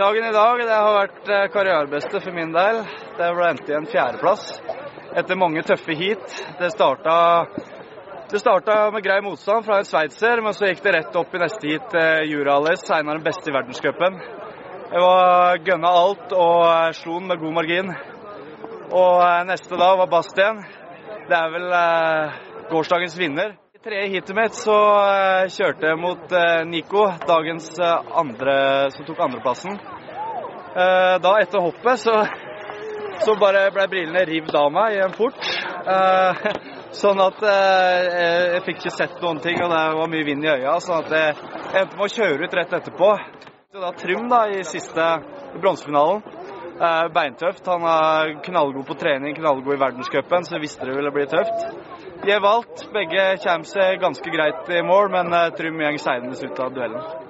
Dagen i dag det har vært eh, karrierebeste for min del. Det ble endt i en fjerdeplass etter mange tøffe heat. Det starta, det starta med grei motstand fra en sveitser, men så gikk det rett opp i neste heat. Eh, Juralis, senere de beste i verdenscupen. Jeg var gønna alt og eh, slo den med god margin. Og neste dag var Bastien. Det er vel eh, gårsdagens vinner. Tredje heatet mitt så eh, kjørte jeg mot eh, Nico, dagens eh, andre som tok andreplassen. Da etter hoppet så, så bare ble brillene rivd av meg i en fort. Sånn at jeg fikk ikke sett noen ting, og det var mye vind i øya. Sånn at jeg endte med å kjøre ut rett etterpå. Så da Trym da i siste bronsefinalen. Eh, beintøft. Han er knallgod på trening, knallgod i verdenscupen, så jeg visste det ville bli tøft. De har valgt. Begge kommer seg ganske greit i mål, men eh, Trym går seinest ut av duellen.